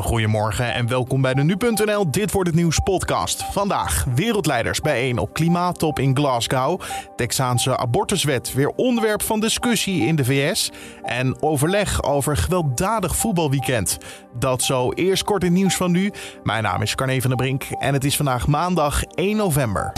Goedemorgen en welkom bij de Nu.nl Dit Wordt Het Nieuws podcast. Vandaag wereldleiders bijeen op klimaattop in Glasgow. Texaanse abortuswet weer onderwerp van discussie in de VS. En overleg over gewelddadig voetbalweekend. Dat zo eerst kort het nieuws van nu. Mijn naam is Carne van der Brink en het is vandaag maandag 1 november.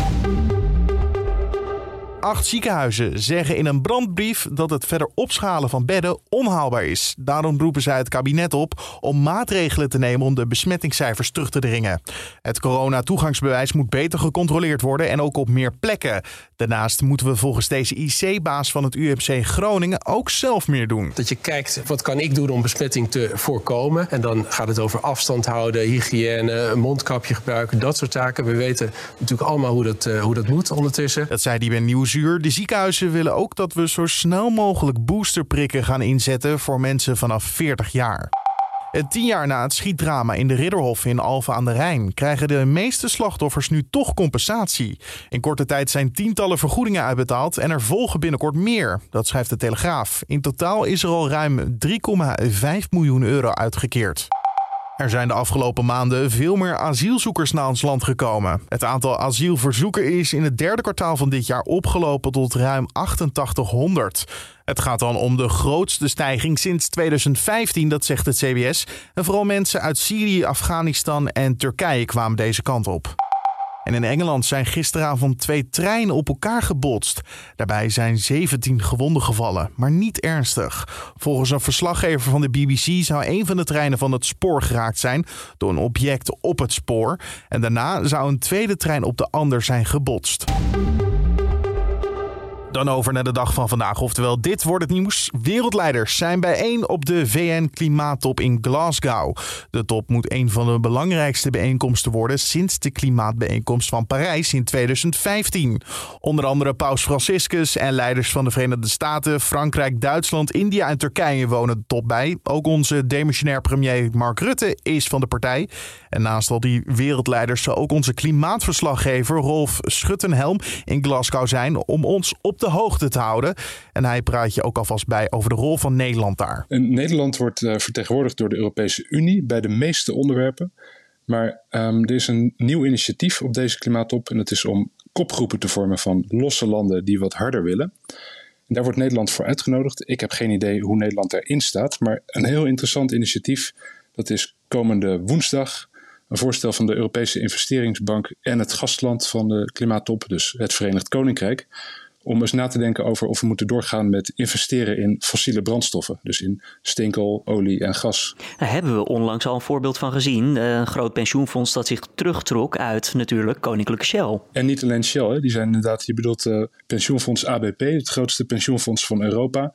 Acht ziekenhuizen zeggen in een brandbrief dat het verder opschalen van bedden onhaalbaar is. Daarom roepen zij het kabinet op om maatregelen te nemen om de besmettingscijfers terug te dringen. Het corona-toegangsbewijs moet beter gecontroleerd worden en ook op meer plekken. Daarnaast moeten we volgens deze IC-baas van het UMC Groningen ook zelf meer doen. Dat je kijkt, wat kan ik doen om besmetting te voorkomen? En dan gaat het over afstand houden, hygiëne, een mondkapje gebruiken, dat soort zaken. We weten natuurlijk allemaal hoe dat, uh, hoe dat moet ondertussen. Dat zei die bij Nieuws de ziekenhuizen willen ook dat we zo snel mogelijk boosterprikken gaan inzetten voor mensen vanaf 40 jaar. Tien jaar na het schietdrama in de Ridderhof in Alphen aan de Rijn krijgen de meeste slachtoffers nu toch compensatie. In korte tijd zijn tientallen vergoedingen uitbetaald en er volgen binnenkort meer. Dat schrijft de Telegraaf. In totaal is er al ruim 3,5 miljoen euro uitgekeerd. Er zijn de afgelopen maanden veel meer asielzoekers naar ons land gekomen. Het aantal asielverzoeken is in het derde kwartaal van dit jaar opgelopen tot ruim 8800. Het gaat dan om de grootste stijging sinds 2015, dat zegt het CBS. En vooral mensen uit Syrië, Afghanistan en Turkije kwamen deze kant op. En in Engeland zijn gisteravond twee treinen op elkaar gebotst. Daarbij zijn 17 gewonden gevallen, maar niet ernstig. Volgens een verslaggever van de BBC zou een van de treinen van het spoor geraakt zijn door een object op het spoor. En daarna zou een tweede trein op de ander zijn gebotst. Dan over naar de dag van vandaag. Oftewel, dit wordt het nieuws. Wereldleiders zijn bijeen op de VN-klimaattop in Glasgow. De top moet een van de belangrijkste bijeenkomsten worden sinds de klimaatbijeenkomst van Parijs in 2015. Onder andere Paus Franciscus en leiders van de Verenigde Staten, Frankrijk, Duitsland, India en Turkije wonen de top bij. Ook onze demissionair premier Mark Rutte is van de partij. En naast al die wereldleiders zal ook onze klimaatverslaggever Rolf Schuttenhelm in Glasgow zijn om ons op de hoogte te houden. En hij praat je ook alvast bij over de rol van Nederland daar. Nederland wordt uh, vertegenwoordigd door de Europese Unie bij de meeste onderwerpen. Maar um, er is een nieuw initiatief op deze klimaattop en dat is om kopgroepen te vormen van losse landen die wat harder willen. En daar wordt Nederland voor uitgenodigd. Ik heb geen idee hoe Nederland daarin staat, maar een heel interessant initiatief. Dat is komende woensdag een voorstel van de Europese Investeringsbank en het gastland van de klimaattop, dus het Verenigd Koninkrijk, om eens na te denken over of we moeten doorgaan met investeren in fossiele brandstoffen. Dus in steenkool, olie en gas. Daar hebben we onlangs al een voorbeeld van gezien. Eh, een groot pensioenfonds dat zich terugtrok uit natuurlijk Koninklijke Shell. En niet alleen Shell, hè. die zijn inderdaad, je bedoelt uh, pensioenfonds ABP, het grootste pensioenfonds van Europa.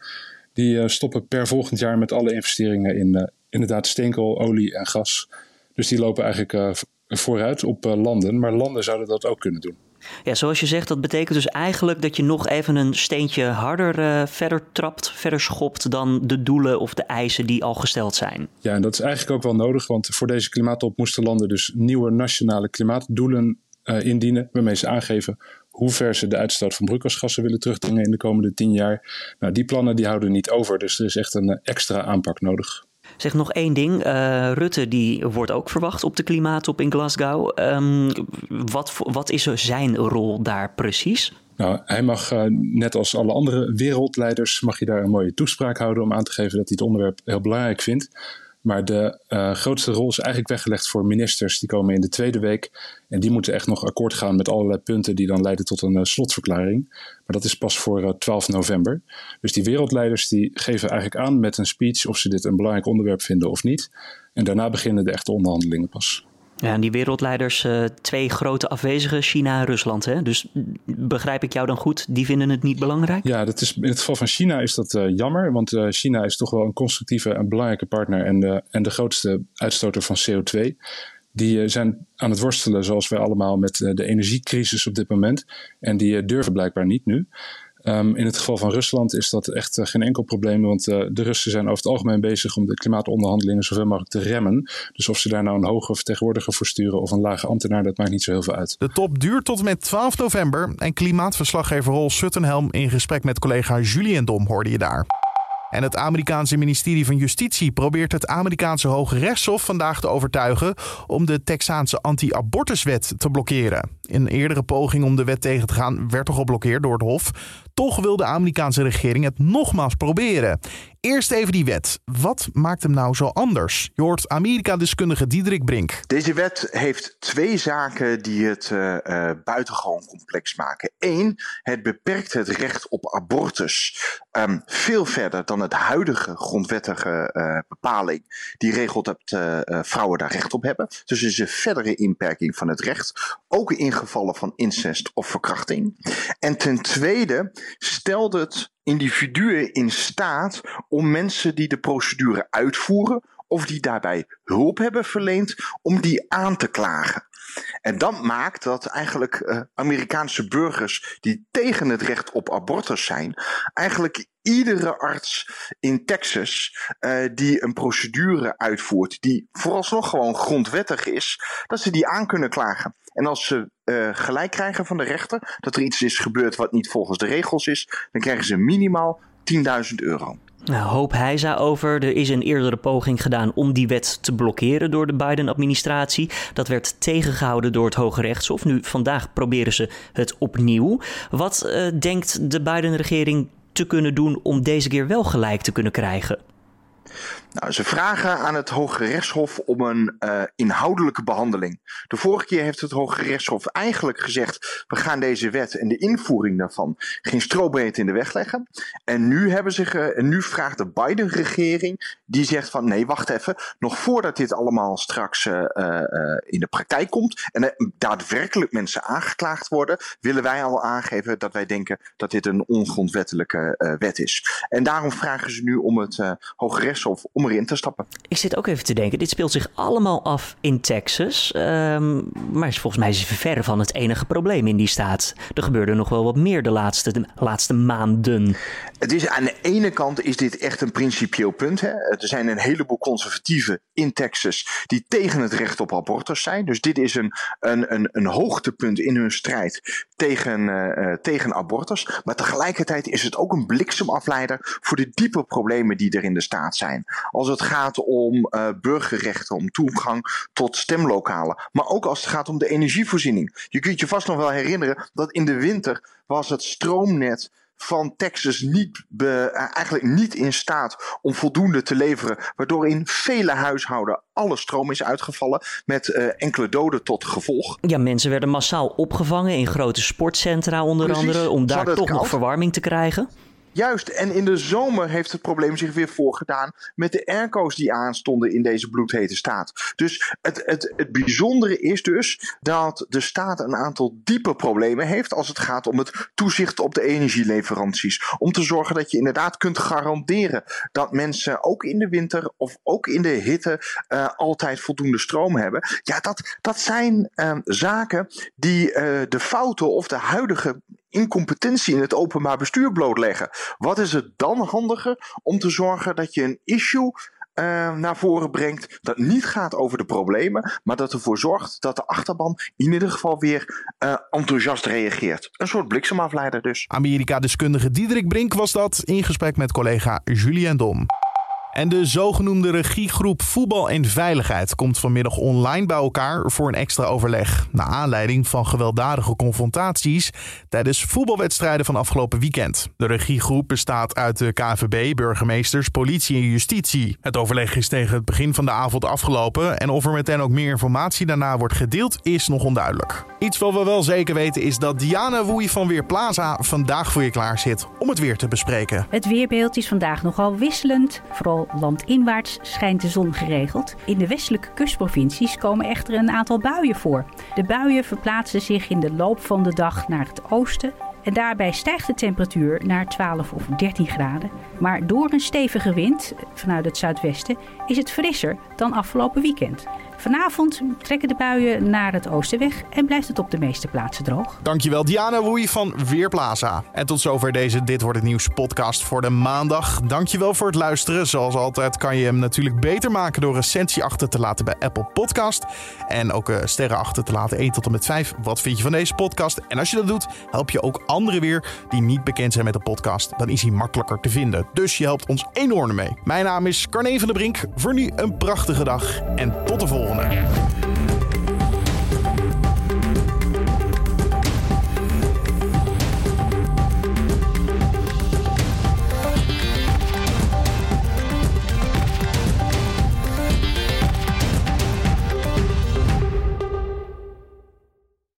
Die uh, stoppen per volgend jaar met alle investeringen in inderdaad steenkool, olie en gas. Dus die lopen eigenlijk vooruit op landen, maar landen zouden dat ook kunnen doen. Ja, zoals je zegt, dat betekent dus eigenlijk dat je nog even een steentje harder uh, verder trapt, verder schopt dan de doelen of de eisen die al gesteld zijn. Ja, en dat is eigenlijk ook wel nodig, want voor deze klimaattop moesten landen dus nieuwe nationale klimaatdoelen uh, indienen, waarmee ze aangeven hoe ver ze de uitstoot van broeikasgassen willen terugdringen in de komende tien jaar. Nou, die plannen die houden niet over, dus er is echt een extra aanpak nodig. Zeg nog één ding. Uh, Rutte die wordt ook verwacht op de klimaattop in Glasgow. Um, wat, wat is zijn rol daar precies? Nou, hij mag, uh, net als alle andere wereldleiders, mag je daar een mooie toespraak houden om aan te geven dat hij het onderwerp heel belangrijk vindt. Maar de uh, grootste rol is eigenlijk weggelegd voor ministers. Die komen in de tweede week. En die moeten echt nog akkoord gaan met allerlei punten die dan leiden tot een uh, slotverklaring. Maar dat is pas voor uh, 12 november. Dus die wereldleiders die geven eigenlijk aan met een speech of ze dit een belangrijk onderwerp vinden of niet. En daarna beginnen de echte onderhandelingen pas. Ja, en die wereldleiders, uh, twee grote afwezigen, China en Rusland. Hè? Dus begrijp ik jou dan goed, die vinden het niet belangrijk? Ja, dat is, in het geval van China is dat uh, jammer. Want uh, China is toch wel een constructieve en belangrijke partner en en de grootste uitstoter van CO2. Die zijn aan het worstelen, zoals wij allemaal, met de energiecrisis op dit moment. En die durven blijkbaar niet nu. Um, in het geval van Rusland is dat echt uh, geen enkel probleem, want uh, de Russen zijn over het algemeen bezig om de klimaatonderhandelingen zoveel mogelijk te remmen. Dus of ze daar nou een hoge vertegenwoordiger voor sturen of een lage ambtenaar, dat maakt niet zo heel veel uit. De top duurt tot en met 12 november en klimaatverslaggever Rol Suttenhelm in gesprek met collega Julian Dom hoorde je daar. En het Amerikaanse ministerie van Justitie probeert het Amerikaanse Hoge Rechtshof vandaag te overtuigen om de Texaanse anti-abortuswet te blokkeren. Een eerdere poging om de wet tegen te gaan werd toch geblokkeerd door het Hof. Toch wil de Amerikaanse regering het nogmaals proberen. Eerst even die wet. Wat maakt hem nou zo anders? Je hoort Amerika-deskundige Diederik Brink. Deze wet heeft twee zaken die het uh, uh, buitengewoon complex maken. Eén, het beperkt het recht op abortus um, veel verder dan het huidige grondwettige uh, bepaling. Die regelt dat vrouwen daar recht op hebben. Dus is een verdere inperking van het recht. Ook in gevallen van incest of verkrachting. En ten tweede stelt het individuen in staat om mensen die de procedure uitvoeren of die daarbij hulp hebben verleend, om die aan te klagen. En dat maakt dat eigenlijk uh, Amerikaanse burgers die tegen het recht op abortus zijn, eigenlijk iedere arts in Texas uh, die een procedure uitvoert die vooralsnog gewoon grondwettig is, dat ze die aan kunnen klagen. En als ze uh, gelijk krijgen van de rechter dat er iets is gebeurd wat niet volgens de regels is, dan krijgen ze minimaal 10.000 euro. Nou, hoop Heisa over. Er is een eerdere poging gedaan om die wet te blokkeren door de Biden-administratie. Dat werd tegengehouden door het Hoge Rechtshof. Nu, vandaag proberen ze het opnieuw. Wat uh, denkt de Biden-regering te kunnen doen om deze keer wel gelijk te kunnen krijgen? Nou, ze vragen aan het Hoge Rechtshof om een uh, inhoudelijke behandeling. De vorige keer heeft het Hoge Rechtshof eigenlijk gezegd: we gaan deze wet en de invoering daarvan geen strobreed in de weg leggen. En nu, hebben ze en nu vraagt de Biden-regering, die zegt van nee, wacht even, nog voordat dit allemaal straks uh, uh, in de praktijk komt en er daadwerkelijk mensen aangeklaagd worden, willen wij al aangeven dat wij denken dat dit een ongrondwettelijke wet is. En daarom vragen ze nu om het Hoge Rechtshof om erin te stappen. Ik zit ook even te denken, dit speelt zich allemaal af in Texas. Um, maar is volgens mij is het verre van het enige probleem in die staat. Er gebeurde nog wel wat meer de laatste, de laatste maanden. Het is, aan de ene kant is dit echt een principieel punt. Hè. Er zijn een heleboel conservatieven in Texas die tegen het recht op abortus zijn. Dus dit is een, een, een, een hoogtepunt in hun strijd tegen, uh, tegen abortus. Maar tegelijkertijd is het ook een bliksemafleider voor de diepe problemen die er in de staat zijn als het gaat om uh, burgerrechten, om toegang tot stemlokalen. Maar ook als het gaat om de energievoorziening. Je kunt je vast nog wel herinneren dat in de winter was het stroomnet van Texas niet be, uh, eigenlijk niet in staat om voldoende te leveren, waardoor in vele huishouden alle stroom is uitgevallen met uh, enkele doden tot gevolg. Ja, mensen werden massaal opgevangen in grote sportcentra onder Precies. andere om daar toch nog verwarming te krijgen. Juist, en in de zomer heeft het probleem zich weer voorgedaan met de airco's die aanstonden in deze bloedhete staat. Dus het, het, het bijzondere is dus dat de staat een aantal diepe problemen heeft als het gaat om het toezicht op de energieleveranties. Om te zorgen dat je inderdaad kunt garanderen dat mensen ook in de winter of ook in de hitte uh, altijd voldoende stroom hebben. Ja, dat, dat zijn uh, zaken die uh, de fouten of de huidige incompetentie in het openbaar bestuur blootleggen. Wat is het dan handiger om te zorgen dat je een issue uh, naar voren brengt dat niet gaat over de problemen, maar dat ervoor zorgt dat de achterban in ieder geval weer uh, enthousiast reageert. Een soort bliksemafleider dus. Amerika-deskundige Diederik Brink was dat in gesprek met collega Julien Dom. En de zogenoemde regiegroep Voetbal en Veiligheid komt vanmiddag online bij elkaar voor een extra overleg. Naar aanleiding van gewelddadige confrontaties tijdens voetbalwedstrijden van afgelopen weekend. De regiegroep bestaat uit de KVB, burgemeesters, politie en justitie. Het overleg is tegen het begin van de avond afgelopen en of er meteen ook meer informatie daarna wordt gedeeld is nog onduidelijk. Iets wat we wel zeker weten is dat Diana Woei van Weerplaza vandaag voor je klaar zit om het weer te bespreken. Het weerbeeld is vandaag nogal wisselend, vooral landinwaarts schijnt de zon geregeld. In de westelijke kustprovincies komen echter een aantal buien voor. De buien verplaatsen zich in de loop van de dag naar het oosten en daarbij stijgt de temperatuur naar 12 of 13 graden. Maar door een stevige wind vanuit het zuidwesten is het frisser dan afgelopen weekend. Vanavond trekken de buien naar het oosten weg en blijft het op de meeste plaatsen droog. Dankjewel Diana Woei van Weerplaza. En tot zover deze Dit Wordt Het Nieuws podcast voor de maandag. Dankjewel voor het luisteren. Zoals altijd kan je hem natuurlijk beter maken door recensie achter te laten bij Apple Podcast. En ook uh, sterren achter te laten 1 tot en met 5. Wat vind je van deze podcast? En als je dat doet, help je ook anderen weer die niet bekend zijn met de podcast. Dan is hij makkelijker te vinden. Dus je helpt ons enorm mee. Mijn naam is Carne van der Brink. Voor nu een prachtige dag en tot de volgende.